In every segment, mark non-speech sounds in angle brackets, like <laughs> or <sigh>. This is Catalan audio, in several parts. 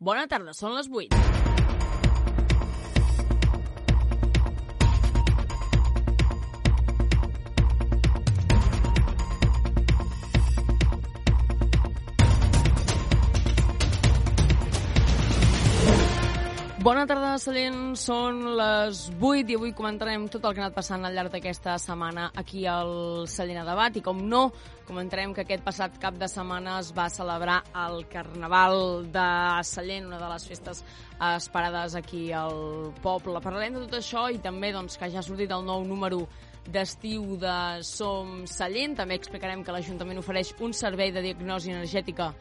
Bona tarda, són les 8. Bona tarda, Sallent. Són les 8 i avui comentarem tot el que ha anat passant al llarg d'aquesta setmana aquí al Sallent a Debat. I com no, comentarem que aquest passat cap de setmana es va celebrar el Carnaval de Sallent, una de les festes esperades aquí al poble. Parlarem de tot això i també doncs, que ja ha sortit el nou número d'estiu de Som Sallent. També explicarem que l'Ajuntament ofereix un servei de diagnosi energètica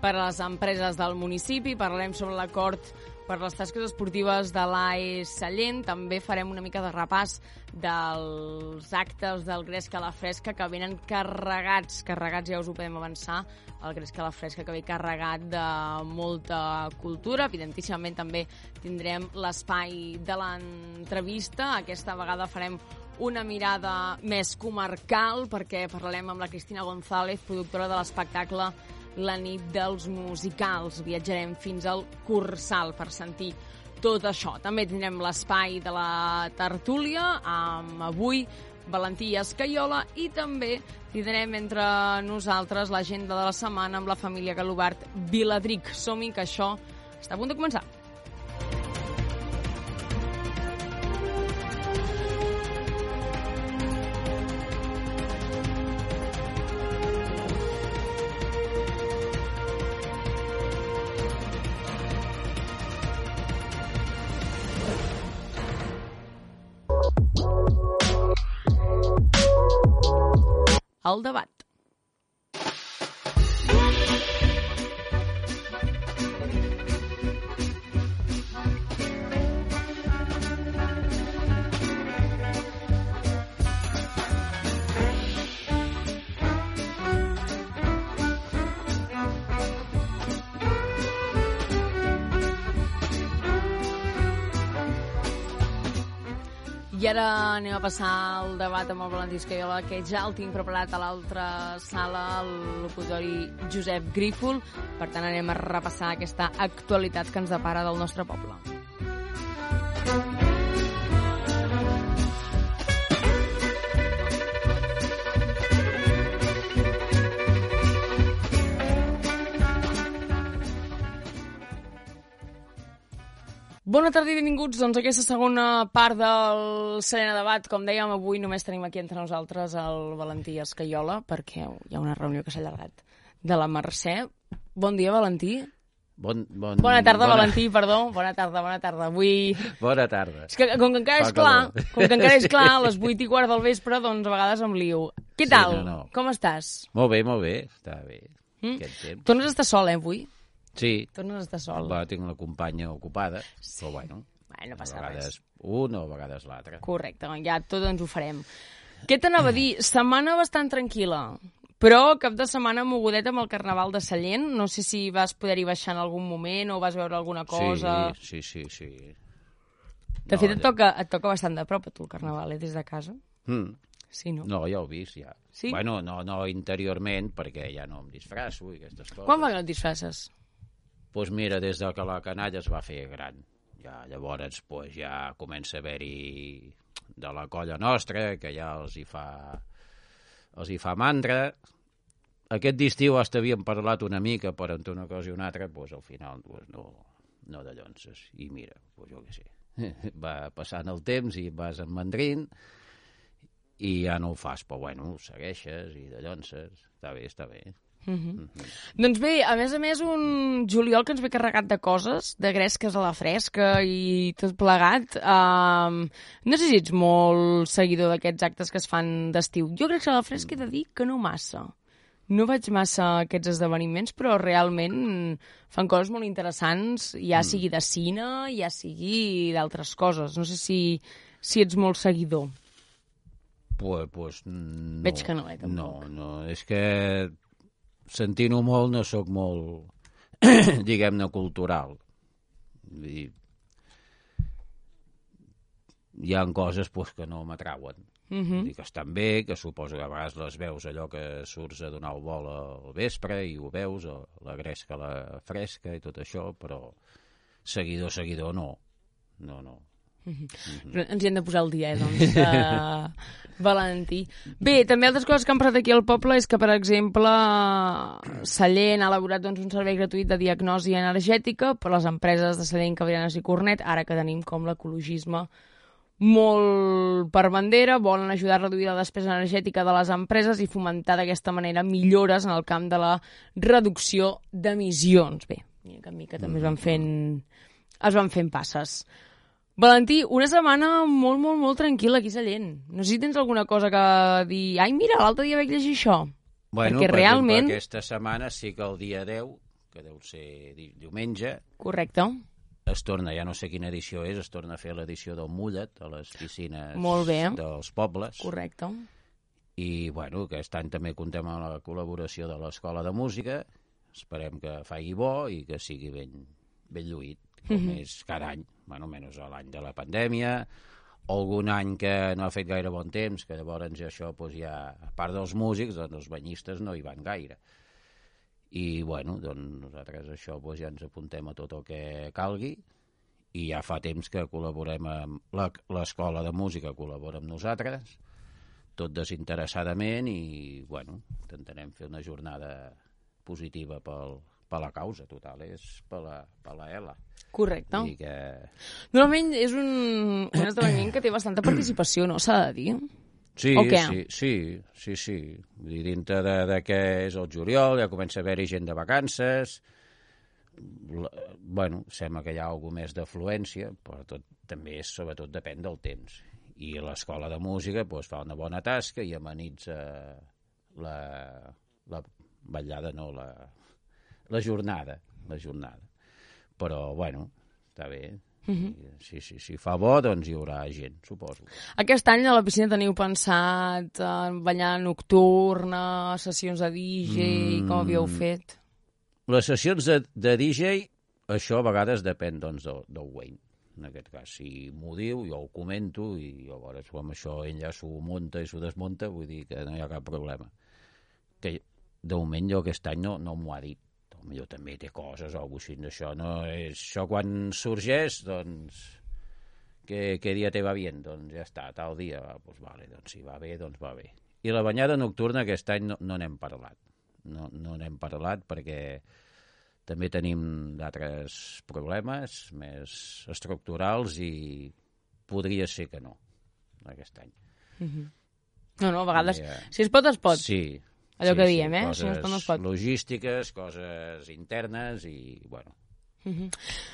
per a les empreses del municipi. Parlarem sobre l'acord per les tasques esportives de l'AE Sallent. També farem una mica de repàs dels actes del Gresc a la Fresca que venen carregats, carregats ja us ho podem avançar, el Gresc a la Fresca que ve carregat de molta cultura. Evidentíssimament també tindrem l'espai de l'entrevista. Aquesta vegada farem una mirada més comarcal perquè parlarem amb la Cristina González, productora de l'espectacle la nit dels musicals. Viatjarem fins al Cursal per sentir tot això. També tindrem l'espai de la tertúlia amb avui Valentí Escaiola i també tindrem entre nosaltres l'agenda de la setmana amb la família Galobart Viladric. Som-hi, que això està a punt de començar. El debat. Ara anem a passar al debat amb el Valentí Escaiola, que ja el tinc preparat a l'altra sala, el locutori Josep Grífol. Per tant, anem a repassar aquesta actualitat que ens depara del nostre poble. Bona tarda i benvinguts doncs, a aquesta segona part del Serena Debat. Com dèiem, avui només tenim aquí entre nosaltres el Valentí Escaiola, perquè hi ha una reunió que s'ha allargat de la Mercè. Bon dia, Valentí. Bon, bon, Bona tarda, bona... Valentí, perdó. Bona tarda, bona tarda. Avui... Bona tarda. És que com que encara és clar, com que encara és clar, a les 8 i quart del vespre, doncs a vegades em lio. Què Sí, tal? no, no. Com estàs? Molt bé, molt bé. Està bé. Mm? Tornes a estar sol, eh, avui? Sí, Tornes a estar sol. va, tinc una companya ocupada, Sí. però bueno, Bé, no a passa res. vegades un o a vegades l'altre. Correcte, ja tot ens ho farem. Què t'anava a dir? Setmana bastant tranquil·la, però cap de setmana mogudeta amb el Carnaval de Sallent. No sé si vas poder-hi baixar en algun moment o vas veure alguna cosa. Sí, sí, sí. sí. De No, fet, et toca, et toca bastant de prop a tu el Carnaval, eh, des de casa. Mm. Sí, no? No, ja ho he vist, ja. Sí? Bueno, no, no interiorment, perquè ja no em disfrasso i aquestes coses. Quan va que no et disfresses? Pues mira, des de que la canalla es va fer gran. Ja, llavors pues, ja comença a haver-hi de la colla nostra, que ja els hi fa, els hi fa mandra. Aquest estiu hasta havíem parlat una mica, però entre una cosa i una altra, pues, al final pues, no, no de llonces. I mira, pues, jo què sé, <laughs> va passant el temps i vas enmandrint i ja no ho fas, però bueno, segueixes i de llonces. Està bé, està bé. Doncs bé, a més a més, un juliol que ens ve carregat de coses, de gresques a la fresca i tot plegat. Um, no sé si ets molt seguidor d'aquests actes que es fan d'estiu. Jo crec que a la fresca he de dir que no massa. No vaig massa a aquests esdeveniments, però realment fan coses molt interessants, ja sigui de cine, ja sigui d'altres coses. No sé si, si ets molt seguidor. Pues, pues, no. Veig que no, eh, tampoc. No, no, és que sentint-ho molt no sóc molt, <clears throat> diguem-ne, cultural. Vull dir, hi ha coses pues, que no m'atrauen. Mm Vull dir que estan bé, que suposo que a vegades les veus allò que surts a donar el vol al vespre i ho veus, o la gresca, la fresca i tot això, però seguidor, seguidor, no. No, no. Però ens hi hem de posar al dia, eh, doncs, de <laughs> Valentí. Bé, també altres coses que han passat aquí al poble és que, per exemple, Sallent ha elaborat doncs, un servei gratuït de diagnosi energètica per a les empreses de Sallent, Cabrianes i Cornet, ara que tenim com l'ecologisme molt per bandera, volen ajudar a reduir la despesa energètica de les empreses i fomentar d'aquesta manera millores en el camp de la reducció d'emissions. Bé, mica en mica també es van fent, es van fent passes. Valentí, una setmana molt, molt, molt tranquil·la aquí a Sallent. No sé si tens alguna cosa que dir... Ai, mira, l'altre dia vaig llegir això. Bueno, Perquè per realment- exemple, aquesta setmana sí que el dia 10, que deu ser di- diumenge, Correcte. es torna, ja no sé quina edició és, es torna a fer l'edició del Mullet a les piscines Molt bé. dels pobles. Correcte. I, bueno, aquest any també contem amb la col·laboració de l'Escola de Música. Esperem que faci bo i que sigui ben, ben lluït, com mm -hmm. és cada any, bueno, menys l'any de la pandèmia, algun any que no ha fet gaire bon temps, que llavors això, doncs ja, a part dels músics, doncs els banyistes no hi van gaire. I, bueno, doncs nosaltres això doncs, ja ens apuntem a tot el que calgui i ja fa temps que col·laborem amb la- l'escola de música col·labora amb nosaltres tot desinteressadament i, bueno, intentarem fer una jornada positiva pel, per la causa total, és per la, per la ELA. Correcte. Dir que... Normalment és un, un esdeveniment que té bastanta participació, no s'ha de dir? Sí, sí, sí, sí, sí. Vull dir, dintre de, de què és el juliol, ja comença a haver-hi gent de vacances, la, bueno, sembla que hi ha alguna més d'afluència, però tot, també és, sobretot depèn del temps. I l'escola de música doncs, fa una bona tasca i amenitza la, la ballada, no, la, la jornada, la jornada. Però, bueno, està bé. Uh -huh. si, si, si fa bo, doncs hi haurà gent, suposo. Aquest any a la piscina teniu pensat en ballar nocturna, sessions de DJ, mm. com havíeu fet? Les sessions de, de DJ, això a vegades depèn doncs, del, del Wayne. En aquest cas, si m'ho diu, jo ho comento i llavors com això ell ja s'ho munta i s'ho desmunta, vull dir que no hi ha cap problema. Que de moment jo aquest any no, no m'ho ha dit. Potser també té coses o alguna cosa d'això. No és... Això quan sorgeix, doncs... Què, què dia te va bien? Doncs ja està, tal dia. Doncs vale, doncs si va bé, doncs va bé. I la banyada nocturna aquest any no no n'hem parlat. No no n'hem parlat perquè també tenim d'altres problemes més estructurals i podria ser que no aquest any. No, no, a vegades, Ja. si es pot, es pot. Sí. Allò sí, que sí, diem, eh? Si Coses no no es pot. logístiques, coses internes i, bueno,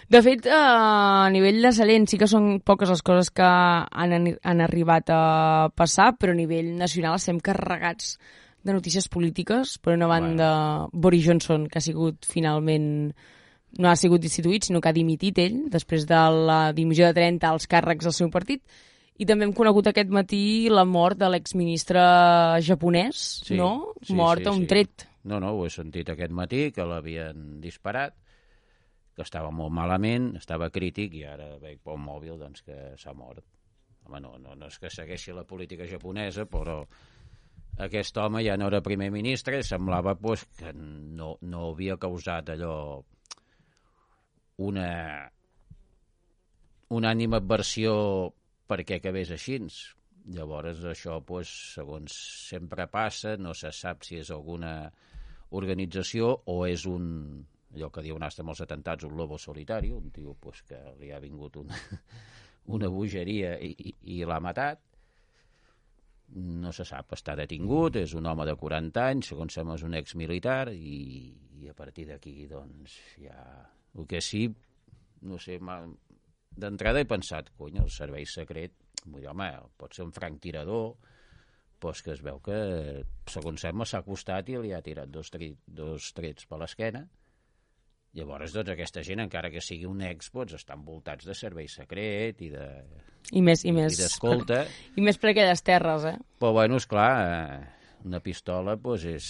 De fet, eh, a nivell de Sallent sí que són poques les coses que han, han arribat a passar, però a nivell nacional estem carregats de notícies polítiques. Per una banda, Boris Johnson, que ha sigut finalment no ha sigut destituït, sinó que ha dimitit ell, després de la dimissió de 30 als càrrecs del seu partit. I també hem conegut aquest matí la mort de l'exministre japonès, Sí, no? sí, mort sí, a un sí. tret. No, no, ho he sentit aquest matí, que l'havien disparat, que estava molt malament, estava crític, i ara veig pel mòbil doncs, que s'ha mort. Home, no, no, no és que segueixi la política japonesa, però aquest home ja no era primer ministre i semblava pues, que no, no havia causat allò una, una animadversió perquè acabés així. Llavors això, pues, segons sempre passa, no se sap si és alguna organització o és un, allò que diuen hasta els atentats, un lobo solitari, un tio pues, que li ha vingut una, <laughs> una bogeria i, i, i l'ha matat. No se sap, està detingut, és un home de 40 anys, segons sembla és un exmilitar, i, i a partir d'aquí, doncs, ja... El que sí, no sé, d'entrada he pensat, cony, el servei secret, vull dir, home, pot ser un franc tirador, doncs que es veu que, segons sembla, s'ha acostat i li ha tirat dos, tri, dos trets per l'esquena. Llavors, doncs, aquesta gent, encara que sigui un ex, doncs, estan voltats de servei secret i de I més, i i més, d'escolta. <laughs> i més per aquelles terres, eh? Però, bueno, esclar, eh, una pistola doncs, és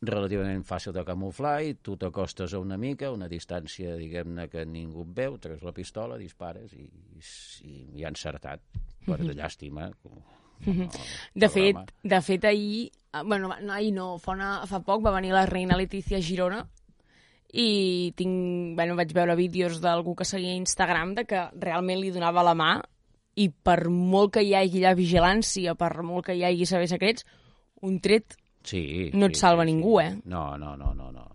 relativament fàcil de camuflar i tu t'acostes a una mica, una distància, diguem-ne, que ningú et veu, treus la pistola, dispares i, i, i ha encertat, per de llàstima, com, Mhm. De fet, de fet, ahir, eh, bueno, no, ahir no, fa, una, fa poc va venir la reina Letícia a Girona i tinc, bueno, vaig veure vídeos d'algú que seguia a Instagram de que realment li donava la mà i per molt que hi hagi la vigilància, per molt que hi hagi saber secrets, un tret sí, no et sí, salva sí, ningú, sí. eh? No, no, no, no, no.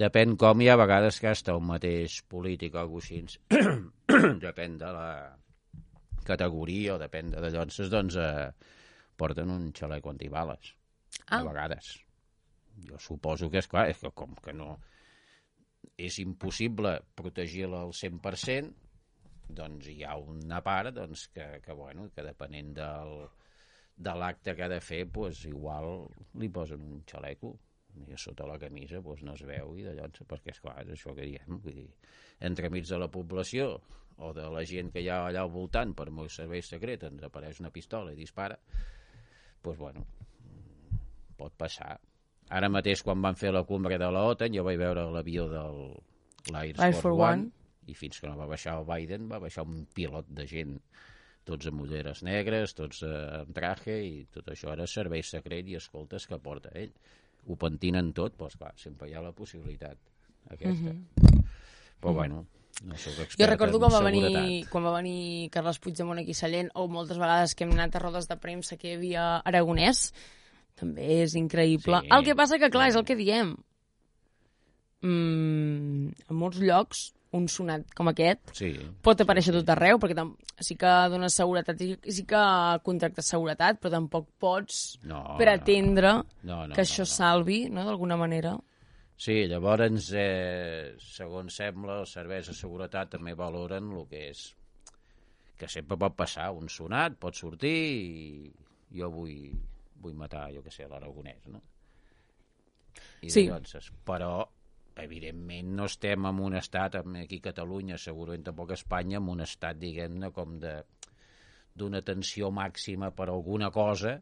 Depèn com hi ha vegades que està un mateix polític o alguna així. <coughs> depèn de la categoria o depèn de llonces, doncs eh, porten un xalec antibales. Ah. A vegades. Jo suposo que és clar, és que com que no és impossible protegir-la al 100%, doncs hi ha una part doncs, que, que, bueno, que depenent del, de l'acte que ha de fer, doncs, igual li posen un xaleco i a sota la camisa doncs, no es veu i llonça, perquè és clar, és això que diem vull dir, entremig de la població o de la gent que hi ha allà al voltant per molt servei secret ens apareix una pistola i dispara doncs bueno pot passar ara mateix quan van fer la cumbre de la OTAN jo vaig veure l'avió del l'Air Air Force for One, One. i fins que no va baixar el Biden va baixar un pilot de gent tots amb ulleres negres, tots eh, amb traje i tot això era servei secret i escoltes que porta ell ho pentinen tot, doncs clar, sempre hi ha la possibilitat aquesta. Mm -hmm. Però bueno, no sóc expert Mhm. Jo recordo quan va, venir, quan va venir Carles Puigdemont aquí a Sallent, o moltes vegades que hem anat a rodes de premsa que hi havia Aragonès, també és increïble. Sí. El que passa que, clar, és el que diem. Mm, en molts llocs, un sonat com aquest Sí, pot aparèixer a tot arreu, perquè sí que dones seguretat, i sí que contractes seguretat, però tampoc pots no, pretendre no, no, que no, això no. salvi, no?, d'alguna manera. Sí, llavors, eh, segons sembla, els serveis de seguretat també valoren el que és que sempre pot passar un sonat, pot sortir i jo vull, vull matar, jo que sé, l'Aragonès, no? I Sí. Llavors, però evidentment no estem en un estat, aquí a Catalunya, segurament tampoc a Espanya, en un estat, diguem-ne, com de d'una tensió màxima per alguna cosa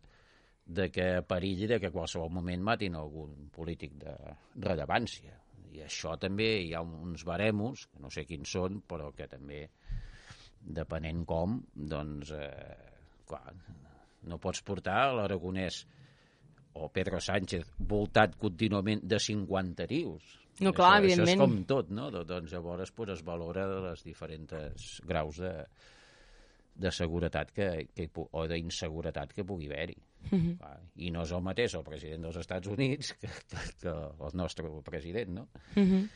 de que perilli de que a qualsevol moment matin algun polític de rellevància. I això també hi ha uns baremos, que no sé quins són, però que també, depenent com, doncs, eh, clar, no pots portar l'Aragonès o Pedro Sánchez voltat contínuament de 50 tios. No, clar, això, evidentment. Això és com tot, no? Do- Doncs llavors pues, es valora les diferents graus de, de seguretat que, que, o d'inseguretat que pugui haver-hi. Mhm. Clar, I no és el mateix el president dels Estats Units que, que, que el nostre president, no? Mhm.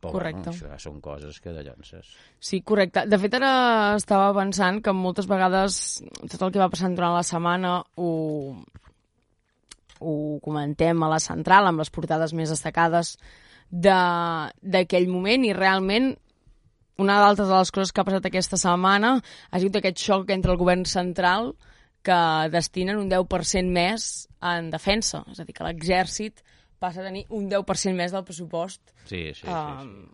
Però Correcte. bueno, això són coses que de llances. Sí, correcte. De fet, ara estava pensant que moltes vegades tot el que va passant durant la setmana ho, ho comentem a la central amb les portades més destacades de- d'aquell moment i realment una d'altres de les coses que ha passat aquesta setmana ha sigut aquest xoc entre el govern central que destinen un 10% més en defensa. És a dir, que l'exèrcit passa a tenir un 10% més del pressupost Sí, sí, sí. sí. Um,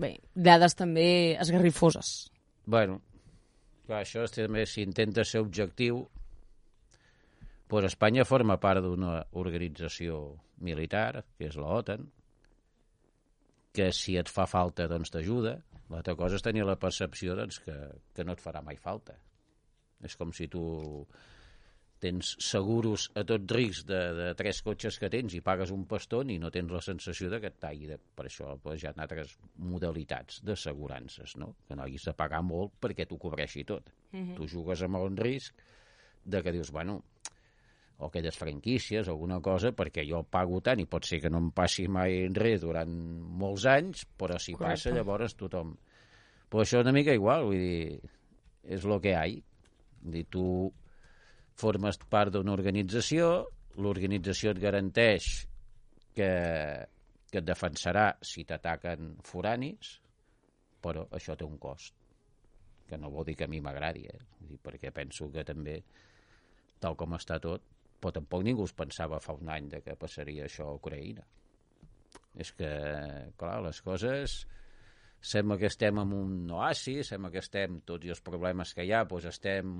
bé, dades també esgarrifoses. Bueno, clar, això és també s'intenta ser objectiu, pues Espanya forma part d'una organització militar, que és la OTAN, que si et fa falta, doncs t'ajuda. L'altra cosa és tenir la percepció doncs, que, que no et farà mai falta. És com si tu tens seguros a tot risc de, de tres cotxes que tens i pagues un paston i no tens la sensació de que et talli. De, per això pues, hi ha altres modalitats d'assegurances, no? que no hagis de pagar molt perquè t'ho cobreixi tot. Mm -hmm. Tu jugues amb un risc de que dius, bueno, o aquelles franquícies, alguna cosa, perquè jo pago tant i pot ser que no em passi mai res durant molts anys, però si Correcte. passa llavors tothom... Però això és una mica igual, vull dir, és lo que hi ha. Vull dir, tu formes part d'una organització, l'organització et garanteix que, que et defensarà si t'ataquen foranis, però això té un cost, que no vol dir que a mi m'agradi, eh? Perquè penso que també, tal com està tot, però tampoc ningú es pensava fa un any de que passaria això a Ucraïna. És que, clar, les coses sembla que estem en un oasi, sembla que estem, tots i els problemes que hi ha, doncs estem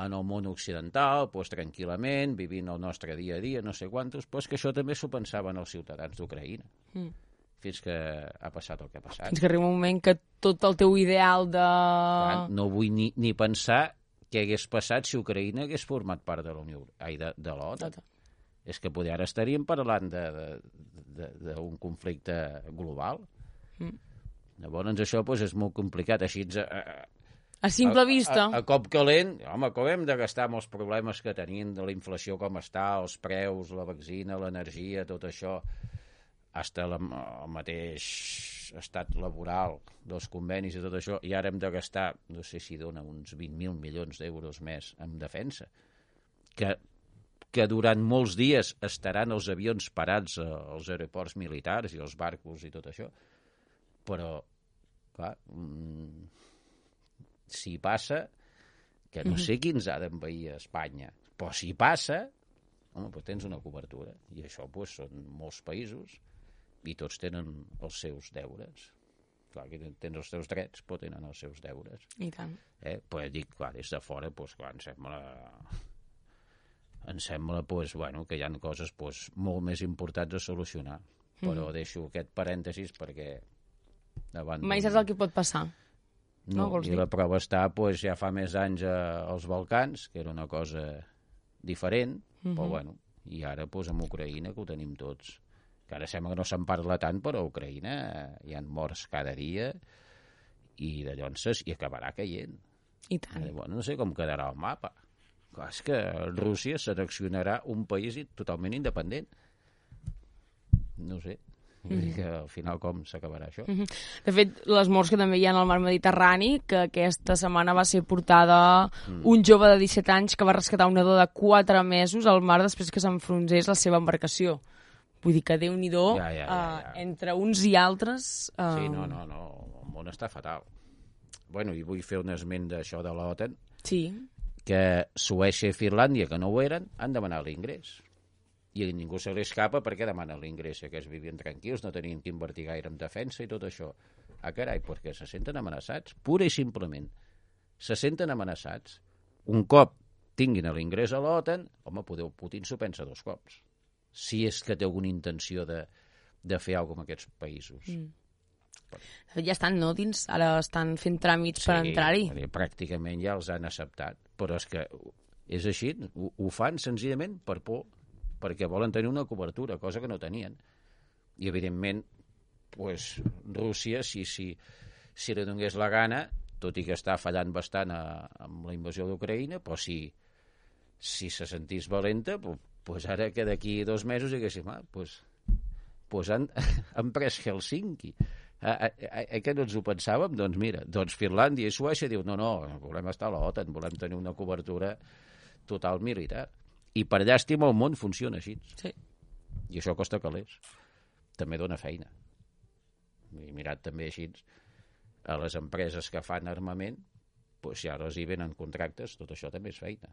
en el món occidental, doncs tranquil·lament, vivint el nostre dia a dia, no sé quantos, però és que això també s'ho pensaven els ciutadans d'Ucraïna. Mm. Fins que ha passat el que ha passat. Fins que arriba un moment que tot el teu ideal de... Clar, no vull ni, ni pensar què hagués passat si Ucraïna hagués format part de la Unió ai, de, de l'OTAN. Tota. És que poder ara estaríem parlant de- de- de- d'un conflicte global. Mm. Llavors això doncs, és molt complicat. Així ens, a, A simple vista. A, a, cop calent, home, com hem de gastar amb els problemes que tenien de la inflació com està, els preus, la vaccina, l'energia, tot això, hasta la, el mateix estat laboral dels convenis i tot això, i ara hem de gastar, no sé si dona uns 20.000 milions d'euros més en defensa, que, que durant molts dies estaran els avions parats als aeroports militars i els barcos i tot això, però, clar, mm, si passa, que no sé qui ens ha d'envair a Espanya, però si passa, home, doncs tens una cobertura. I això doncs, són molts països i tots tenen els seus deures. Clar, que tens els teus drets, però tenen els seus deures. I tant. Eh? Pues dic, clar, des de fora, doncs, clar, em sembla... Em sembla, doncs, bueno, que hi ha coses doncs, molt més importants a solucionar. Però Mhm. deixo aquest parèntesis perquè davant Mai saps el que pot passar. no, No, i dir? la prova està pues, ja fa més anys a, als Balcans, que era una cosa diferent, Mhm. però bueno, i ara pues, amb Ucraïna, que ho tenim tots. Que ara sembla que no se'n parla tant, però a Ucraïna hi han morts cada dia i de llonces i acabarà caient. I tant. Eh, Bueno, no sé com quedarà el mapa. Clar, és que Rússia seleccionarà un país totalment independent. No sé. Vull dir que al final com s'acabarà això? Mhm. De fet, les morts que també hi ha al mar Mediterrani, que aquesta setmana va ser portada Mm. un jove de 17 anys que va rescatar un nadó de 4 mesos al mar després que s'enfronsés la seva embarcació. Vull dir que déu nhi Ja, ja, ja, ja. entre uns i altres... Uh, Sí, no, no, no, el món està fatal. Bueno, i vull fer un esment d'això de l'OTAN, Sí, que Suècia i Finlàndia, que no ho eren, han demanat l'ingrés. I ningú se li escapa perquè demanen l'ingrés, que es vivien tranquils, no tenien que invertir gaire en defensa i tot això. Ah, carai, perquè se senten amenaçats, pura i simplement. Se senten amenaçats. Un cop tinguin l'ingrés a l'OTAN, home, podeu, Putin s'ho pensa dos cops. Si és que té alguna intenció de, de fer alguna cosa amb aquests països. Mm. Fet, ja estan, no? Dins, ara estan fent tràmits per entrar-hi. Pràcticament ja els han acceptat. Però és que és així, ho, ho fan senzillament per por, perquè volen tenir una cobertura, cosa que no tenien. I, evidentment, pues, Rússia, si, si, si li donés la gana, tot i que està fallant bastant a, amb la invasió d'Ucraïna, però si, si se sentís valenta, pues, pues ara que d'aquí dos mesos diguéssim, ah, pues, pues han, <laughs> han pres Helsinki. Ah, ah, ah, eh, que no ens ho pensàvem? Doncs mira, doncs Finlàndia i Suècia diu no, no, volem estar a l'OTAN, volem tenir una cobertura total militar. I per llàstima el món funciona així. Sí. I això costa calés. També dona feina. I mirat també així a les empreses que fan armament, doncs si ara els hi venen contractes, tot això també és feina.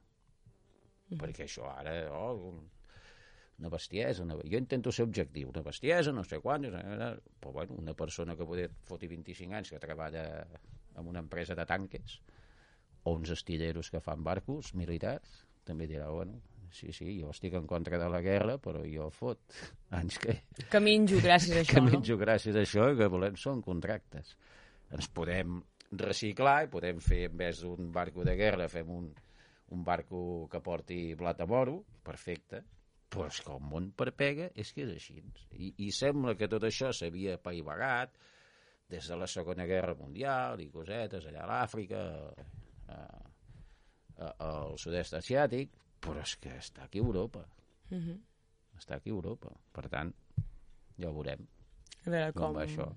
Perquè això ara, oh, un- una bestiesa, una... jo intento ser objectiu, una bestiesa, no sé quan, però bueno, una persona que poder foti 25 anys que treballa en una empresa de tanques o uns estilleros que fan barcos militars, també dirà, bueno, sí, sí, jo estic en contra de la guerra, però jo fot <laughs> anys que, Que menjo gràcies a <laughs> això, que no? menjo gràcies a això i que volem són contractes. Ens podem reciclar i podem fer, en vez d'un barco de guerra, fem un, un barco que porti blat a moro, perfecte, però és que el món per pega és que és així. I, i sembla que tot això s'havia paivagat des de la Segona Guerra Mundial i cosetes allà a l'Àfrica, al sud-est asiàtic, però és que està aquí a Europa. Mhm. Està aquí a Europa. Per tant, ja ho veurem A veure com com, va això.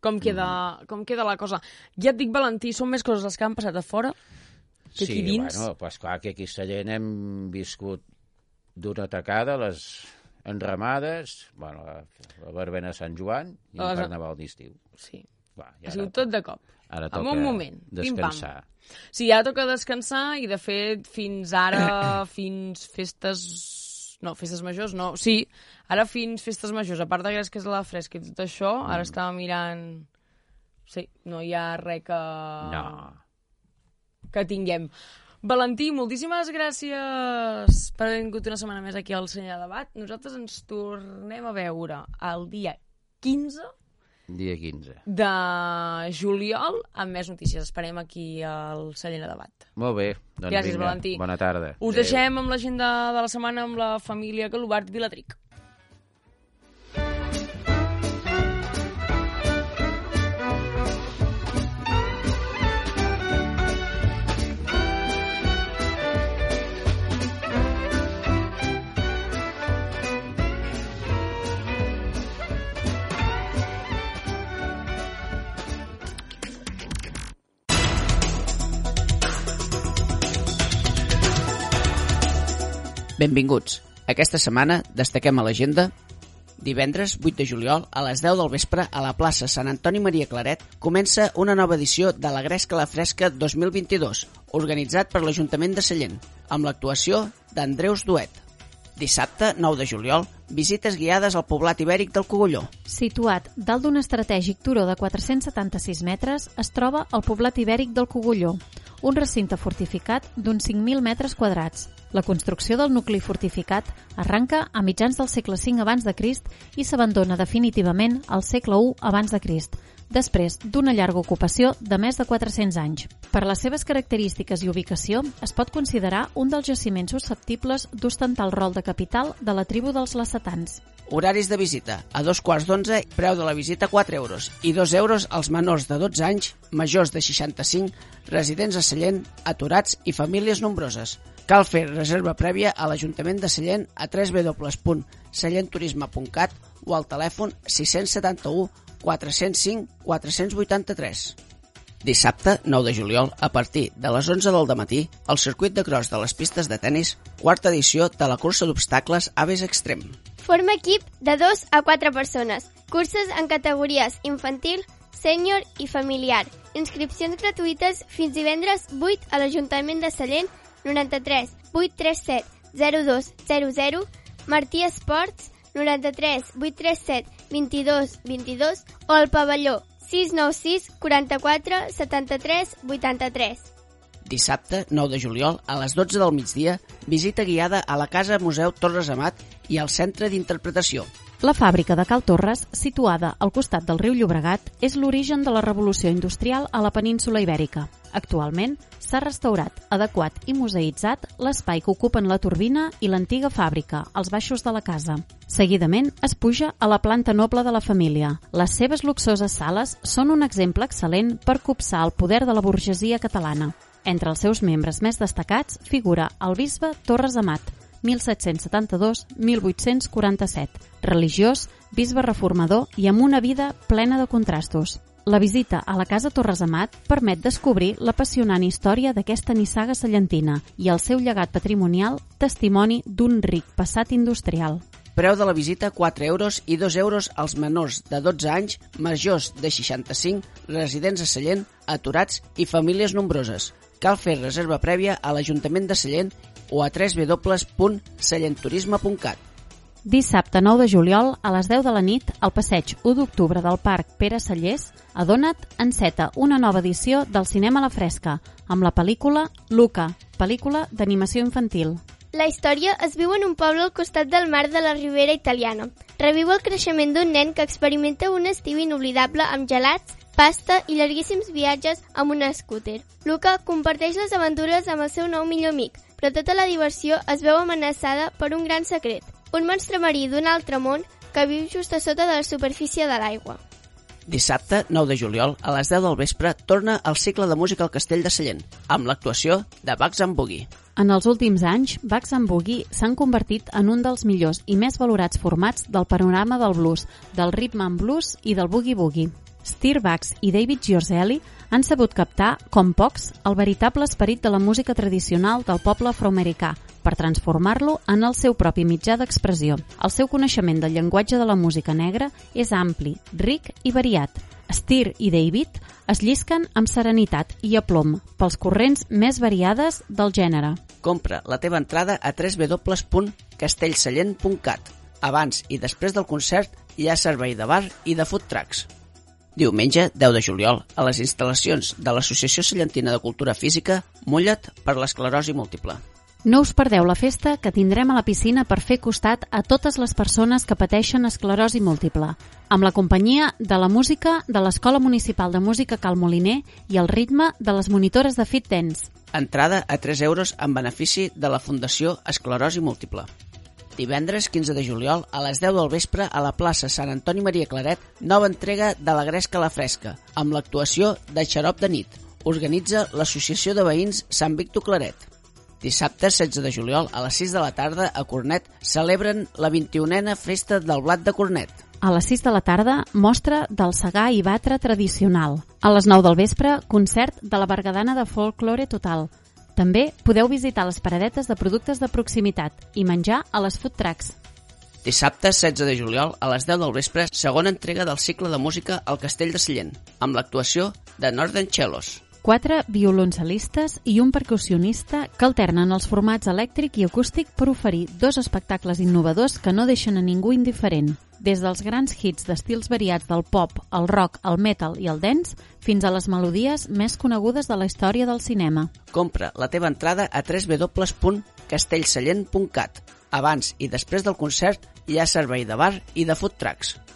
com, queda, com queda la cosa. Ja et dic, Valentí, són més coses les que han passat a fora que aquí sí, dins. bueno, pues clar que aquí a Sallent hem viscut d'una tacada les enramades, bueno, la, la verbena de Sant Joan i el Les- carnaval d'estiu. Sí, i ha sigut tot de cop. ara en toca un moment, descansar. Sí, ara toca descansar i, de fet, fins ara, <coughs> fins festes... No, festes majors, no. Sí, ara fins festes majors. A part de que és la fresca i tot això, Mm. ara estava mirant... Sí, no hi ha res que... No, que tinguem. Valentí, moltíssimes gràcies per haver vingut una setmana més aquí al Senyal Debat. Nosaltres ens tornem a veure el dia 15 Dia 15. de juliol amb més notícies. Esperem aquí al Sallent de Debat. Molt bé. Doncs Gràcies, vinga, Valentí. Bona tarda. Us Adéu. deixem amb l'agenda de la setmana amb la família Galobart Vilatric. Benvinguts. Aquesta setmana destaquem a l'agenda Divendres 8 de juliol, a les 10 del vespre, a la plaça Sant Antoni Maria Claret, comença una nova edició de la Gresca la Fresca 2022, organitzat per l'Ajuntament de Sallent, amb l'actuació d'Andreus Duet. Dissabte, 9 de juliol, visites guiades al poblat ibèric del Cogulló. Situat dalt d'un estratègic turó de 476 metres, es troba el poblat ibèric del Cogulló, un recinte fortificat d'uns 5.000 metres quadrats. La construcció del nucli fortificat arranca a mitjans del segle V abans de Crist i s'abandona definitivament al segle I abans de Crist, després d'una llarga ocupació de més de 400 anys. Per les seves característiques i ubicació, es pot considerar un dels jaciments susceptibles d'ostentar el rol de capital de la tribu dels lacetans. Horaris de visita. A dos quarts d'onze, preu de la visita 4 euros i 2 euros als menors de 12 anys, majors de 65, residents a Sallent, aturats i famílies nombroses. Cal fer reserva prèvia a l'Ajuntament de Sallent a www.sallentturisme.cat o al telèfon 671 405 483. Dissabte, 9 de juliol, a partir de les 11 del matí, al circuit de cross de les pistes de tennis, quarta edició de la cursa d'obstacles Aves Extrem. Forma equip de 2 a 4 persones. Curses en categories infantil, sènior i familiar. Inscripcions gratuïtes fins divendres 8 a l'Ajuntament de Sallent 93 837 0200 Martí Esports 93 837 22 22 o al pavelló 696 44 73 83. Dissabte, 9 de juliol, a les 12 del migdia, visita guiada a la Casa Museu Torres Amat i al Centre d'Interpretació. La fàbrica de Cal Torres, situada al costat del riu Llobregat, és l'origen de la revolució industrial a la península ibèrica. Actualment, s'ha restaurat, adequat i museïtzat l'espai que ocupen la turbina i l'antiga fàbrica, als baixos de la casa. Seguidament, es puja a la planta noble de la família. Les seves luxoses sales són un exemple excel·lent per copsar el poder de la burgesia catalana. Entre els seus membres més destacats figura el bisbe Torres Amat, 1772-1847, religiós, bisbe reformador i amb una vida plena de contrastos. La visita a la Casa Torres Amat permet descobrir l'apassionant història d'aquesta nissaga sallentina i el seu llegat patrimonial, testimoni d'un ric passat industrial. Preu de la visita 4 euros i 2 euros als menors de 12 anys, majors de 65, residents a Sallent, aturats i famílies nombroses. Cal fer reserva prèvia a l'Ajuntament de Sallent o a www.sallentturisme.cat. Dissabte 9 de juliol, a les 10 de la nit, al passeig 1 d'octubre del Parc Pere Sallés, a Dona't enceta una nova edició del Cinema a la Fresca, amb la pel·lícula Luca, pel·lícula d'animació infantil. La història es viu en un poble al costat del mar de la Ribera italiana. Reviu el creixement d'un nen que experimenta un estiu inoblidable amb gelats, pasta i llarguíssims viatges amb un scooter. Luca comparteix les aventures amb el seu nou millor amic, però tota la diversió es veu amenaçada per un gran secret, un monstre marí d'un altre món que viu just a sota de la superfície de l'aigua. Dissabte, 9 de juliol, a les 10 del vespre, torna el cicle de música al Castell de Sallent, amb l'actuació de Bugs and Boogie. En els últims anys, Bugs and Boogie s'han convertit en un dels millors i més valorats formats del panorama del blues, del rhythm and blues i del boogie-boogie. Steer Bugs i David Giorzelli han sabut captar, com pocs, el veritable esperit de la música tradicional del poble afroamericà per transformar-lo en el seu propi mitjà d'expressió. El seu coneixement del llenguatge de la música negra és ampli, ric i variat. Steer i David es llisquen amb serenitat i aplom pels corrents més variades del gènere. Compra la teva entrada a www.castellsallent.cat. Abans i després del concert hi ha servei de bar i de food trucks. Diumenge, 10 de juliol, a les instal·lacions de l'Associació Sallentina de Cultura Física, mulla't per l'esclerosi múltiple. No us perdeu la festa que tindrem a la piscina per fer costat a totes les persones que pateixen esclerosi múltiple, amb la companyia de la música de l'Escola Municipal de Música Cal Moliner i el ritme de les monitores de Fit Dance. Entrada a 3 euros en benefici de la Fundació Esclerosi Múltiple. Divendres 15 de juliol a les 10 del vespre a la plaça Sant Antoni Maria Claret, nova entrega de la Gresca a la Fresca, amb l'actuació de Xarop de nit. Organitza l'Associació de Veïns Sant Victor Claret. Dissabte, 16 de juliol, a les 6 de la tarda, a Cornet, celebren la 21a Festa del Blat de Cornet. A les 6 de la tarda, mostra del segar i batre tradicional. A les 9 del vespre, concert de la Bergadana de Folklore Total. També podeu visitar les paradetes de productes de proximitat i menjar a les food trucks. Dissabte, 16 de juliol, a les 10 del vespre, segona entrega del cicle de música al Castell de Sallent, amb l'actuació de Northern Cellos quatre violoncel·listes i un percussionista que alternen els formats elèctric i acústic per oferir dos espectacles innovadors que no deixen a ningú indiferent. Des dels grans hits d'estils variats del pop, el rock, el metal i el dance, fins a les melodies més conegudes de la història del cinema. Compra la teva entrada a www.castellsellent.cat. Abans i després del concert hi ha servei de bar i de food trucks.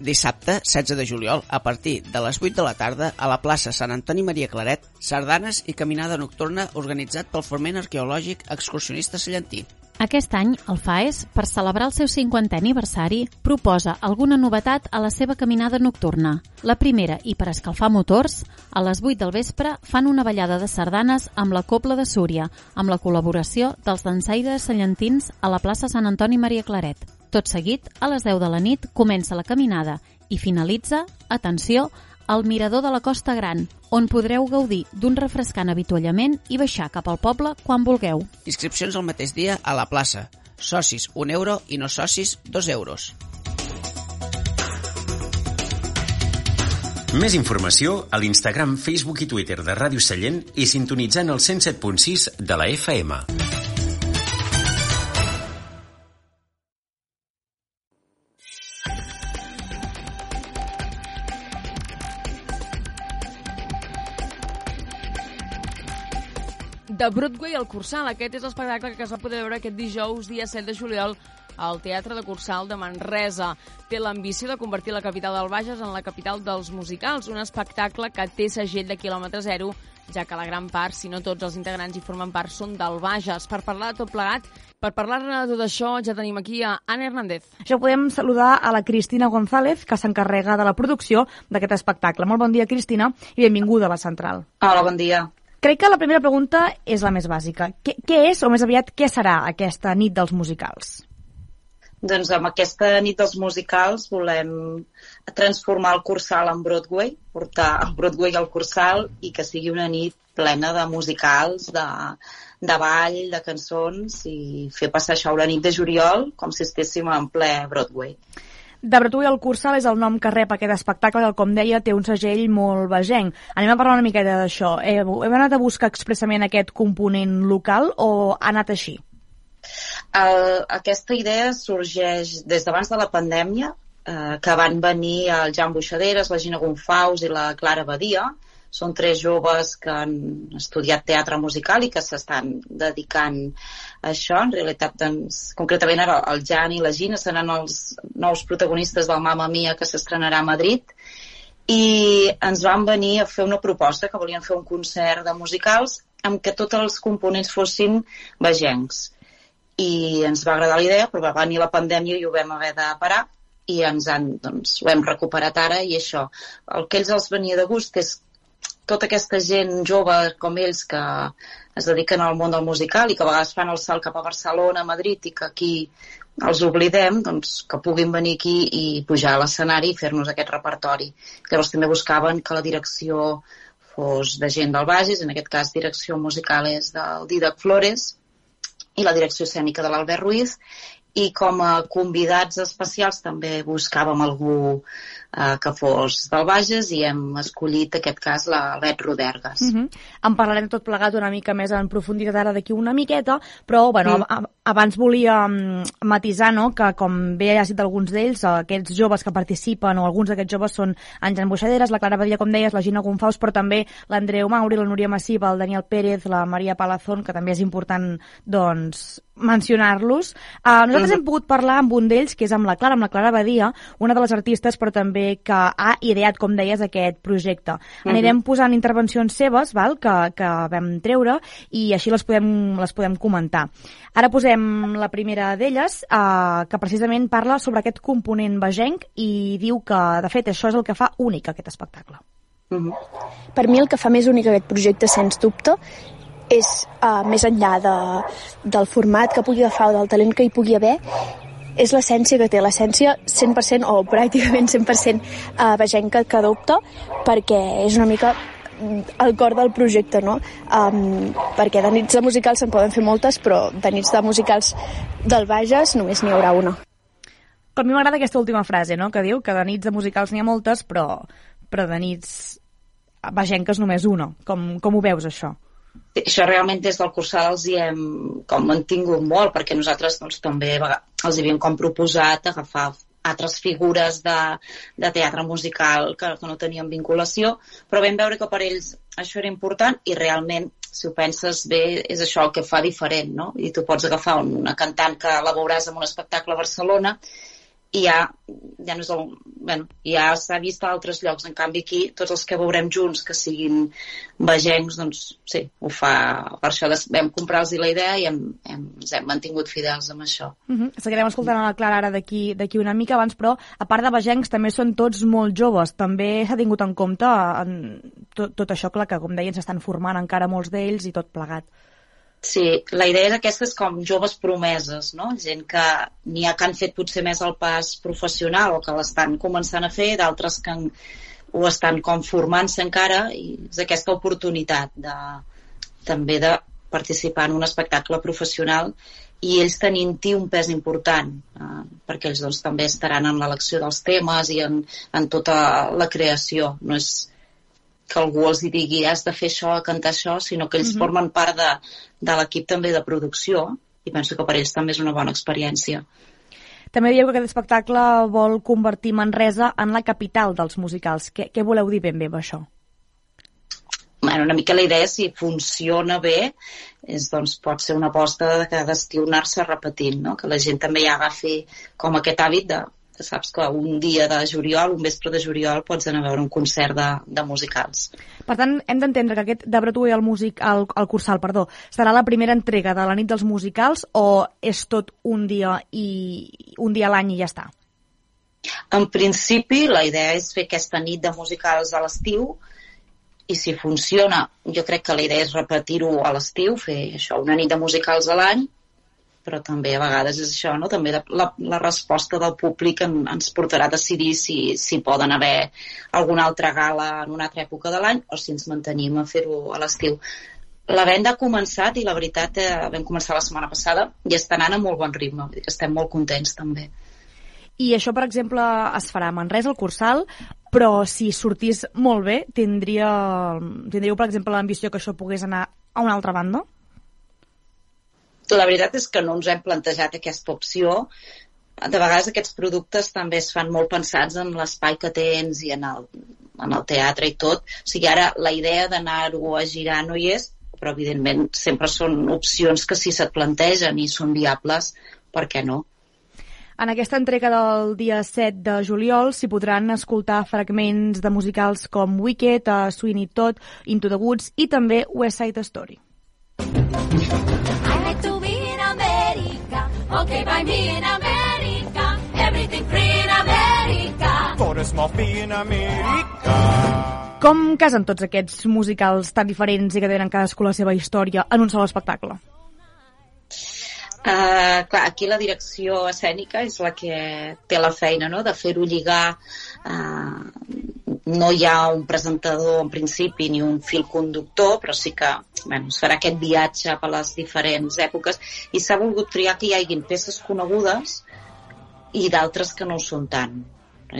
Dissabte, 16 de juliol, a partir de les 8 de la tarda, a la plaça Sant Antoni Maria Claret, sardanes i caminada nocturna organitzat pel Forment Arqueològic Excursionista Sallentí. Aquest any, el FAES, per celebrar el seu 50è aniversari, proposa alguna novetat a la seva caminada nocturna. La primera, i per escalfar motors, a les 8 del vespre fan una ballada de sardanes amb la Copla de Súria, amb la col·laboració dels dansaires sallentins a la plaça Sant Antoni Maria Claret. Tot seguit, a les 10 de la nit, comença la caminada i finalitza, atenció, al Mirador de la Costa Gran, on podreu gaudir d'un refrescant avituallament i baixar cap al poble quan vulgueu. Inscripcions el mateix dia a la plaça. Socis, 1 euro i no socis, 2 euros. Més informació a l'Instagram, Facebook i Twitter de Ràdio Sallent i sintonitzant el 107.6 de la FM. De Broadway al Cursal. Aquest és l'espectacle que es va poder veure aquest dijous, dia 7 de juliol, al Teatre de Cursal de Manresa. Té l'ambició de convertir la capital del Bages en la capital dels musicals, un espectacle que té segell de quilòmetre zero, ja que la gran part, si no tots els integrants hi formen part, són del Bages. Per parlar de tot plegat, per parlar-ne de tot això, ja tenim aquí a Anna Hernández. Això podem saludar a la Cristina González, que s'encarrega de la producció d'aquest espectacle. Molt bon dia, Cristina, i benvinguda a la Central. Hola, bon dia. Crec que la primera pregunta és la més bàsica. Què, què és, o més aviat, què serà aquesta nit dels musicals? Doncs amb aquesta nit dels musicals volem transformar el Cursal en Broadway, portar el Broadway al Cursal i que sigui una nit plena de musicals, de, de ball, de cançons i fer passar això la nit de juliol com si estéssim en ple Broadway. De Bretui al Cursal és el nom que rep aquest espectacle que, com deia, té un segell molt vegenc. Anem a parlar una miqueta d'això. Hem, hem anat a buscar expressament aquest component local o ha anat així? Uh, aquesta idea sorgeix des d'abans de la pandèmia, uh, que van venir el Jan Buixaderes, la Gina Gonfaus i la Clara Badia, són tres joves que han estudiat teatre musical i que s'estan dedicant a això. En realitat, doncs, concretament ara el Jan i la Gina seran els nous protagonistes del Mamma Mia que s'estrenarà a Madrid i ens van venir a fer una proposta que volien fer un concert de musicals amb què tots els components fossin vegencs. I ens va agradar la idea, però va venir la pandèmia i ho vam haver de parar i ens han, doncs, ho hem recuperat ara i això. El que ells els venia de gust és tota aquesta gent jove com ells que es dediquen al món del musical i que a vegades fan el salt cap a Barcelona, a Madrid i que aquí els oblidem, doncs que puguin venir aquí i pujar a l'escenari i fer-nos aquest repertori. Llavors també buscaven que la direcció fos de gent del Bages, en aquest cas direcció musical és del Didac Flores i la direcció escènica de l'Albert Ruiz i com a convidats especials també buscàvem algú eh, que fos del Bages i hem escollit, aquest cas, la Bet Rodergas. Uh -huh. En parlarem tot plegat una mica més en profunditat ara d'aquí una miqueta, però bueno, mm. abans volia um, matisar no, que com bé ha dit alguns d'ells, aquests joves que participen o alguns d'aquests joves són en Jan Buixaderes, la Clara Badia, com deies, la Gina Gonfaus, però també l'Andreu Mauri, la Núria Massiva, el Daniel Pérez, la Maria Palazón, que també és important doncs, mencionar-los. Uh, nosaltres -huh. hem pogut parlar amb un d'ells, que és amb la Clara, amb la Clara Badia, una de les artistes, però també que ha ideat, com deies, aquest projecte. Uh -huh. Anirem posant intervencions seves, val, que, que vam treure, i així les podem, les podem comentar. Ara posem la primera d'elles, uh, que precisament parla sobre aquest component vegenc i diu que, de fet, això és el que fa únic aquest espectacle. Uh -huh. Per mi el que fa més únic aquest projecte, sens dubte, és uh, més enllà de, del format que pugui agafar o del talent que hi pugui haver, és l'essència que té, l'essència 100% o pràcticament 100% uh, vegenca que adopta, perquè és una mica el cor del projecte, no? Um, perquè de nits de musicals se'n poden fer moltes, però de nits de musicals del Bages només n'hi haurà una. A mi m'agrada aquesta última frase, no?, que diu que de nits de musicals n'hi ha moltes, però, però de nits vegenques només una. Com, com ho veus, això? Això realment des del cursal els hi hem com mantingut molt, perquè nosaltres doncs, també els havíem com proposat agafar altres figures de, de teatre musical que, que no tenien vinculació, però vam veure que per ells això era important i realment, si ho penses bé, és això el que fa diferent, no? I tu pots agafar una cantant que la veuràs en un espectacle a Barcelona i ja, ja no és el, bueno, ja s'ha vist a altres llocs. En canvi, aquí, tots els que veurem junts que siguin vegencs, doncs sí, ho fa. Per això vam comprar-los la idea i hem, hem, ens hem mantingut fidels amb això. Uh -huh. Seguirem escoltant a la Clara ara d'aquí una mica abans, però a part de vegencs també són tots molt joves. També s'ha tingut en compte en tot, tot això, clar, que com deien s'estan formant encara molts d'ells i tot plegat. Sí, la idea és aquesta és com joves promeses, no? Gent que n'hi ha que han fet potser més el pas professional o que l'estan començant a fer, d'altres que han, ho estan com formant-se encara i és aquesta oportunitat de, també de participar en un espectacle professional i ells tenint-hi un pes important, eh, perquè ells doncs, també estaran en l'elecció dels temes i en, en tota la creació. No és, que algú els digui has de fer això, cantar això, sinó que ells mhm. -huh. formen part de, de l'equip també de producció i penso que per ells també és una bona experiència. També dieu que aquest espectacle vol convertir Manresa en la capital dels musicals. Què, què voleu dir ben bé amb això? Bueno, una mica la idea, si funciona bé, és, doncs, pot ser una aposta de cada estiu anar-se repetint, no? que la gent també ja agafi com aquest hàbit de que saps que un dia de juliol, un vespre de juliol, pots anar a veure un concert de, de musicals. Per tant, hem d'entendre que aquest de Broadway al, music, al, al Cursal perdó, serà la primera entrega de la nit dels musicals o és tot un dia i un dia a l'any i ja està? En principi, la idea és fer aquesta nit de musicals a l'estiu i si funciona, jo crec que la idea és repetir-ho a l'estiu, fer això, una nit de musicals a l'any però també a vegades és això, no? també la, la resposta del públic en, ens portarà a decidir si, si poden haver alguna altra gala en una altra època de l'any o si ens mantenim a fer-ho a l'estiu. La venda ha començat i la veritat eh, vam començar la setmana passada i està anant a molt bon ritme, estem molt contents també. I això, per exemple, es farà a Manresa, al Cursal, però si sortís molt bé, tindria, tindríeu, per exemple, l'ambició que això pogués anar a una altra banda? La veritat és que no ens hem plantejat aquesta opció. De vegades aquests productes també es fan molt pensats en l'espai que tens i en el, en el teatre i tot. O sigui, ara la idea d'anar-ho a girar no hi és, però evidentment sempre són opcions que si se't plantegen i són viables, per què no? En aquesta entrega del dia 7 de juliol s'hi podran escoltar fragments de musicals com Wicked, uh, Sweeney Todd, Into the Woods i també West Side Story. Okay, by me in America. Everything free in America. For a small fee in America. Com casen tots aquests musicals tan diferents i que tenen cadascú la seva història en un sol espectacle? Uh, clar, aquí la direcció escènica és la que té la feina no? de fer-ho lligar uh, no hi ha un presentador en principi ni un fil conductor, però sí que bueno, es farà aquest viatge per les diferents èpoques i s'ha volgut triar que hi haguin peces conegudes i d'altres que no ho són tant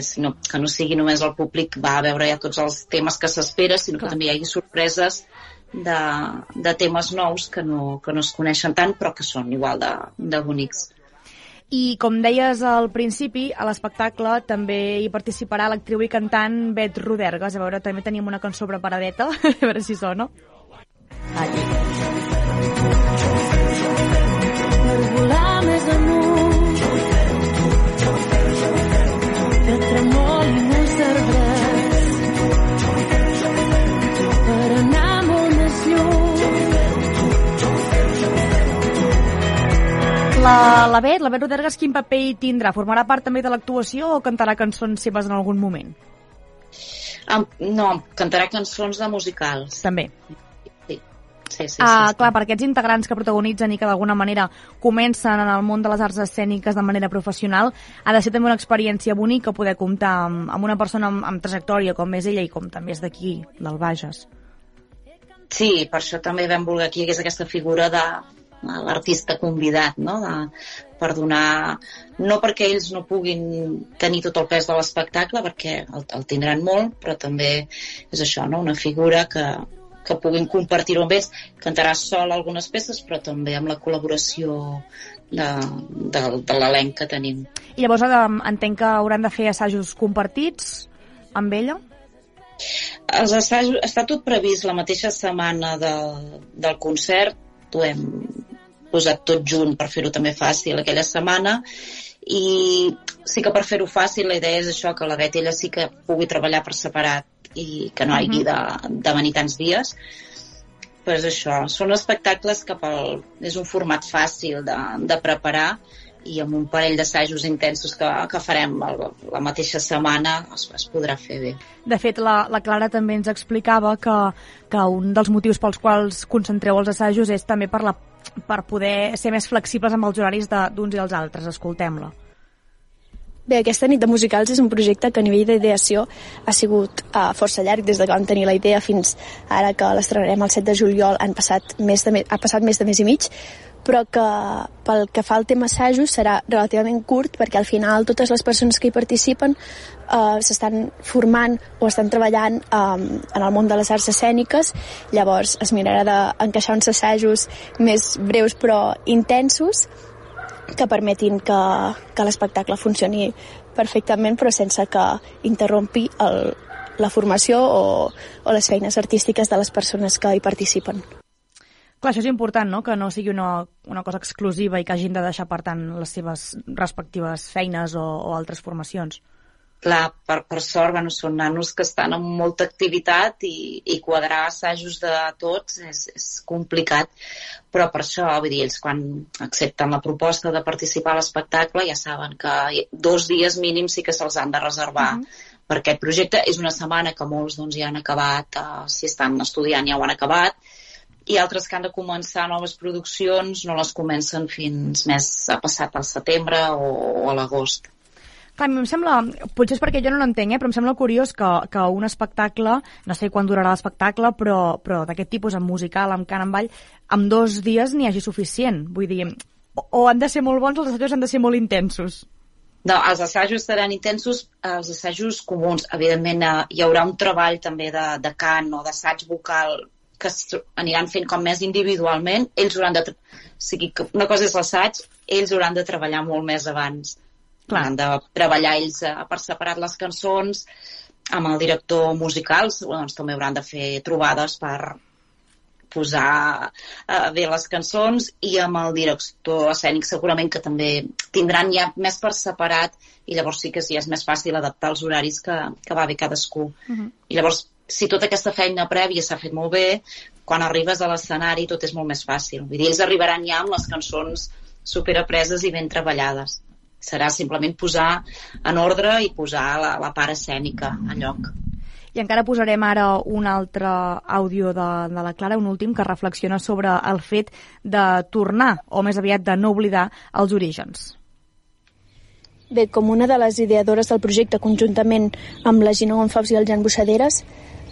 sinó que no sigui només el públic va a veure ja tots els temes que s'espera, sinó Clar. que també hi hagi sorpreses de, de temes nous que no, que no es coneixen tant però que són igual de, de bonics. I com deies al principi, a l'espectacle també hi participarà l'actriu i cantant Bet Rodergas. A veure, també tenim una cançó preparadeta, <laughs> a veure si sona. Allí. Per volar més amunt La, la Bet, la Bet Rodergas, quin paper hi tindrà? Formarà part també de l'actuació o cantarà cançons seves en algun moment? Um, no, cantarà cançons de musicals. També. Sí, sí, sí. Ah, sí, clar, per aquests integrants que protagonitzen i que d'alguna manera comencen en el món de les arts escèniques de manera professional, ha de ser també una experiència bonica poder comptar amb, amb una persona amb, amb trajectòria com és ella i com també és d'aquí, del Bages. Sí, per això també vam voler aquí que és aquesta figura de l'artista convidat, no? De, per donar... No perquè ells no puguin tenir tot el pes de l'espectacle, perquè el, el tindran molt, però també és això, no? Una figura que, que puguin compartir-ho amb ells. Cantarà sol algunes peces, però també amb la col·laboració de, de, de l'elenc que tenim. I llavors entenc que hauran de fer assajos compartits amb ella? Els assajos, està tot previst la mateixa setmana del, del concert, ho hem posat tot junt per fer-ho també fàcil aquella setmana. I sí que per fer-ho fàcil la idea és això, que la Bet ella sí que pugui treballar per separat i que no hagi de, de venir tants dies. Però és això, són espectacles que pel, és un format fàcil de, de preparar i amb un parell d'assajos intensos que, que farem el, la mateixa setmana es, es podrà fer bé. De fet, la, la Clara també ens explicava que, que un dels motius pels quals concentreu els assajos és també per, la, per poder ser més flexibles amb els horaris d'uns i dels altres. Escoltem-la. Bé, aquesta nit de musicals és un projecte que a nivell d'ideació ha sigut uh, força llarg des de que vam tenir la idea fins ara que l'estrenarem el 7 de juliol han passat més de, ha passat més de mes i mig però que pel que fa al tema assajos serà relativament curt perquè al final totes les persones que hi participen uh, s'estan formant o estan treballant um, en el món de les arts escèniques llavors es mirarà d'encaixar uns assajos més breus però intensos que permetin que, que l'espectacle funcioni perfectament però sense que interrompi el, la formació o, o les feines artístiques de les persones que hi participen. Clar, això és important, no?, que no sigui una, una cosa exclusiva i que hagin de deixar, per tant, les seves respectives feines o, o altres formacions. Clar, per, per sort, bueno, són nanos que estan amb molta activitat i, i quadrar assajos de tots és, és complicat, però per això, vull dir, ells quan accepten la proposta de participar a l'espectacle ja saben que dos dies mínims sí que se'ls han de reservar uh -huh per aquest projecte. És una setmana que molts doncs, ja han acabat, uh, si estan estudiant ja ho han acabat, i altres que han de començar noves produccions no les comencen fins més a passat al setembre o, o a l'agost. Clar, em sembla, potser és perquè jo no l'entenc, eh, però em sembla curiós que, que un espectacle, no sé quan durarà l'espectacle, però, però d'aquest tipus, en musical, amb cant, amb ball, amb dos dies n'hi hagi suficient. Vull dir, o, o han de ser molt bons o els assajos han de ser molt intensos. No, els assajos seran intensos, els assajos comuns. Evidentment, eh, hi haurà un treball també de, de cant o d'assaig vocal que aniran fent com més individualment. Ells hauran de... O sigui, que una cosa és l'assaig, ells hauran de treballar molt més abans. Clar. Han de treballar ells eh, per separat les cançons, amb el director musical, doncs també hauran de fer trobades per posar eh, bé les cançons i amb el director escènic segurament que també tindran ja més per separat i llavors sí que sí, és més fàcil adaptar els horaris que, que va bé cadascú. Uh -huh. I llavors, si tota aquesta feina prèvia s'ha fet molt bé, quan arribes a l'escenari tot és molt més fàcil. Vull dir, ells arribaran ja amb les cançons superapreses i ben treballades serà simplement posar en ordre i posar la, la part escènica a lloc. I encara posarem ara un altre àudio de, de la Clara, un últim, que reflexiona sobre el fet de tornar, o més aviat de no oblidar, els orígens. Bé, com una de les ideadores del projecte, conjuntament amb la Gina Gonfalves i el Jan Buixaderes,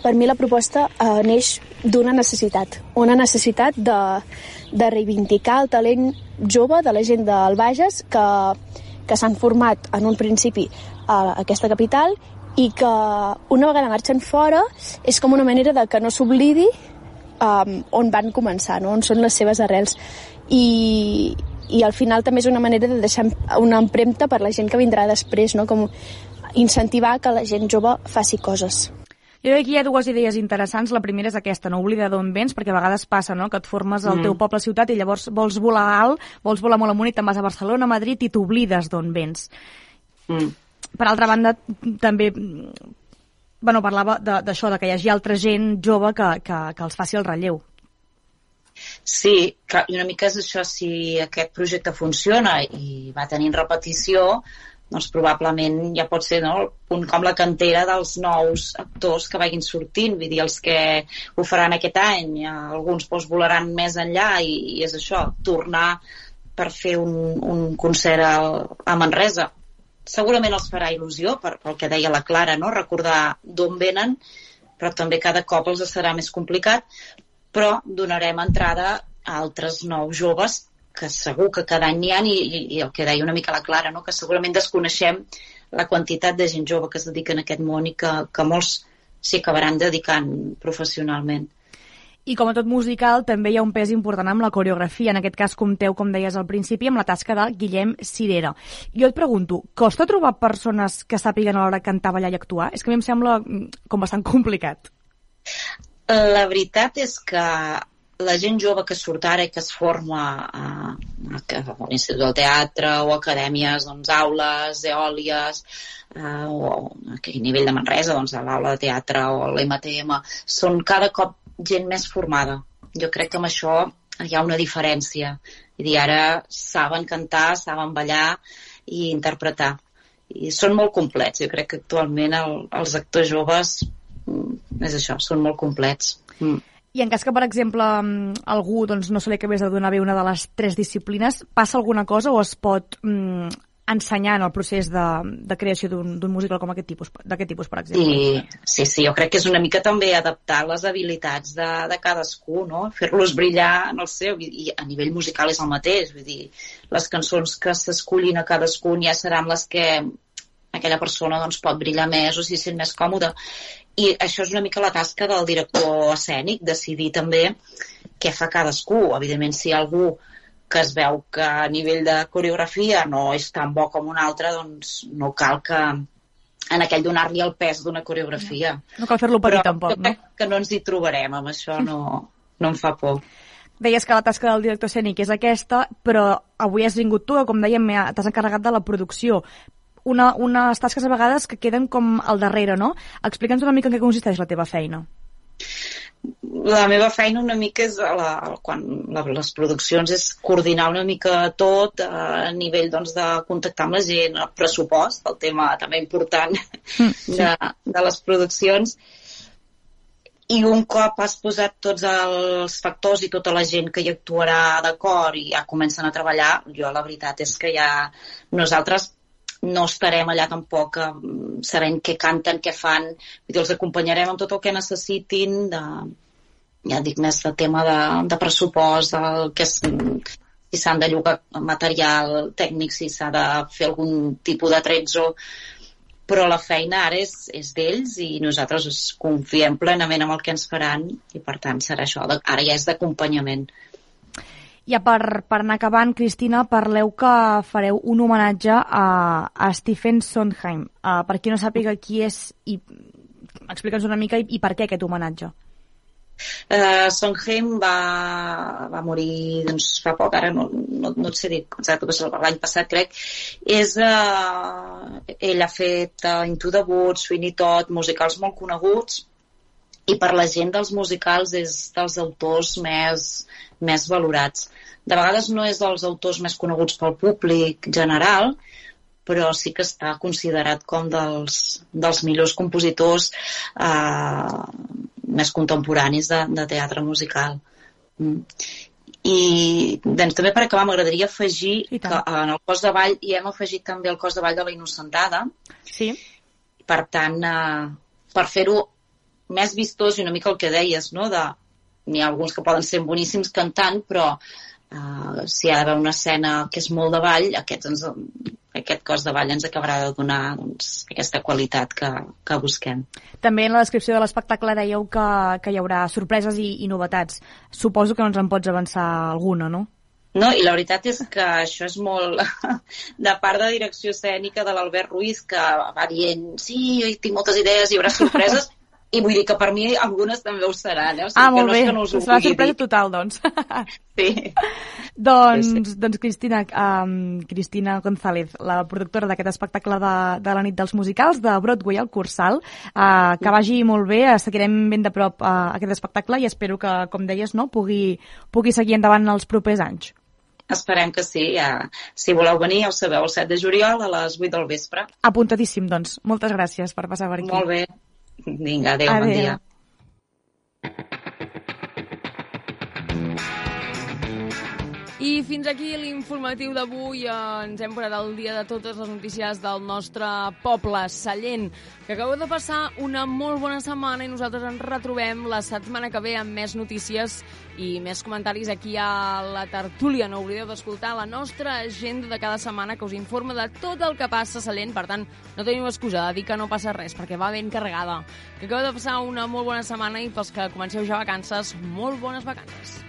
per mi la proposta eh, neix d'una necessitat, una necessitat de, de reivindicar el talent jove de la gent del Bages que, que s'han format en un principi a aquesta capital i que una vegada marxen fora és com una manera de que no s'oblidi um, on van començar, no? on són les seves arrels. I, i al final també és una manera de deixar una empremta per la gent que vindrà després, no? com incentivar que la gent jove faci coses. Jo crec que hi ha dues idees interessants. La primera és aquesta, no oblidar d'on vens, perquè a vegades passa no? que et formes al mm. teu poble ciutat i llavors vols volar alt, vols volar molt amunt i te'n vas a Barcelona, a Madrid i t'oblides d'on vens. Mm. Per altra banda, també bueno, parlava d'això, de, de que hi hagi altra gent jove que, que, que els faci el relleu. Sí, clar, i una mica és això, si aquest projecte funciona i va tenint repetició, doncs probablement ja pot ser no, un com la cantera dels nous actors que vagin sortint, vull dir, els que ho faran aquest any, alguns doncs, volaran més enllà i, i és això, tornar per fer un, un concert a, a Manresa. Segurament els farà il·lusió, per, pel que deia la Clara, no? recordar d'on venen, però també cada cop els serà més complicat, però donarem entrada a altres nous joves que segur que cada any n'hi ha i, i, el que deia una mica la Clara, no? que segurament desconeixem la quantitat de gent jove que es dedica a aquest món i que, que molts s'hi acabaran dedicant professionalment. I com a tot musical, també hi ha un pes important amb la coreografia. En aquest cas, compteu, com deies al principi, amb la tasca de Guillem Cirera. Jo et pregunto, costa trobar persones que sàpiguen a l'hora cantar, ballar i actuar? És que a mi em sembla mm, com bastant complicat. La veritat és que la gent jove que surt ara i que es forma a, a, a l'Institut del Teatre o acadèmies, doncs, aules, eòlies, eh, o a aquell nivell de Manresa, doncs, a l'aula de teatre o l'MTM, són cada cop gent més formada. Jo crec que amb això hi ha una diferència. És dir, ara saben cantar, saben ballar i interpretar. I són molt complets. Jo crec que actualment el, els actors joves és això, són molt complets. Mm. I en cas que, per exemple, mm, algú doncs, no se li acabés de donar bé una de les tres disciplines, passa alguna cosa o es pot mm, ensenyar en el procés de, de creació d'un musical com aquest tipus, d'aquest tipus, per exemple? Sí, sí, sí, jo crec que és una mica també adaptar les habilitats de, de cadascú, no? fer-los brillar en el seu, i, i a nivell musical és el mateix, vull dir, les cançons que s'escullin a cadascun ja seran les que aquella persona doncs, pot brillar més o s'hi sent més còmode i això és una mica la tasca del director escènic, decidir també què fa cadascú. Evidentment, si hi ha algú que es veu que a nivell de coreografia no és tan bo com un altre, doncs no cal que en aquell donar-li el pes d'una coreografia. No, cal fer-lo Però tampoc, no? que no ens hi trobarem, amb això no, no em fa por. Deies que la tasca del director escènic és aquesta, però avui has vingut tu, com dèiem, t'has encarregat de la producció una, unes tasques a vegades que queden com al darrere, no? Explica'ns una mica en què consisteix la teva feina. La meva feina una mica és la, quan la, les produccions és coordinar una mica tot a nivell doncs, de contactar amb la gent, el pressupost, el tema també important mm, <laughs> sí. de, de les produccions i un cop has posat tots els factors i tota la gent que hi actuarà d'acord i ja comencen a treballar, jo la veritat és que ja nosaltres no estarem allà tampoc eh, sabent què canten, què fan, vull dir, els acompanyarem amb tot el que necessitin de, ja dic més de tema de, de pressupost, el que és, si s'han de llogar material tècnic, si s'ha de fer algun tipus de trezzo, però la feina ara és, és d'ells i nosaltres confiem plenament en el que ens faran i per tant serà això, ara ja és d'acompanyament. Ja per, per anar acabant, Cristina, parleu que fareu un homenatge a, a Stephen Sondheim. Uh, per qui no sàpiga qui és, i explica'ns una mica i, i per què aquest homenatge. Uh, Sondheim va, va morir doncs, fa poc, ara no, no, no et sé dir exacte, però l'any passat crec. És, uh, ell ha fet uh, Into the Woods, Sweeney Todd, musicals molt coneguts, i per la gent dels musicals és dels autors més, més valorats. De vegades no és dels autors més coneguts pel públic general, però sí que està considerat com dels, dels millors compositors eh, més contemporanis de, de teatre musical. Mm. I doncs, també per acabar m'agradaria afegir que en el cos de ball hi hem afegit també el cos de ball de la Innocentada. Sí. Per tant, eh, per fer-ho més vistós i una mica el que deies, no? De, n'hi ha alguns que poden ser boníssims cantant, però eh, si hi ha d'haver una escena que és molt de ball, aquest, ens, aquest cos de ball ens acabarà de donar doncs, aquesta qualitat que, que busquem. També en la descripció de l'espectacle dèieu que, que hi haurà sorpreses i, i novetats. Suposo que no ens en pots avançar alguna, no? No, i la veritat és que això és molt <laughs> de part de direcció escènica de l'Albert Ruiz, que va dient, sí, jo tinc moltes idees, hi haurà sorpreses, <laughs> i vull dir que per mi algunes també ho seran, eh? O sigui, ah, que molt no bé. és que no us ho Serà sorpresa dir. total, doncs. <laughs> Sí. doncs, doncs Cristina, um, Cristina González, la productora d'aquest espectacle de, de la nit dels musicals de Broadway al Cursal, uh, que vagi molt bé, seguirem ben de prop uh, aquest espectacle i espero que, com deies, no, pugui, pugui seguir endavant els propers anys. Esperem que sí. Ja. Si voleu venir, ja ho sabeu, el 7 de juliol a les 8 del vespre. Apuntadíssim, doncs. Moltes gràcies per passar per aquí. Molt bé. Vinga, adéu, bon Adéu. dia. I fins aquí l'informatiu d'avui. Ens hem posat al dia de totes les notícies del nostre poble, Sallent, que acabeu de passar una molt bona setmana i nosaltres ens retrobem la setmana que ve amb més notícies i més comentaris aquí a la tertúlia. No oblideu d'escoltar la nostra agenda de cada setmana que us informa de tot el que passa a Sallent. Per tant, no teniu excusa de dir que no passa res, perquè va ben carregada. Que acabeu de passar una molt bona setmana i pels que comenceu ja vacances, molt bones vacances.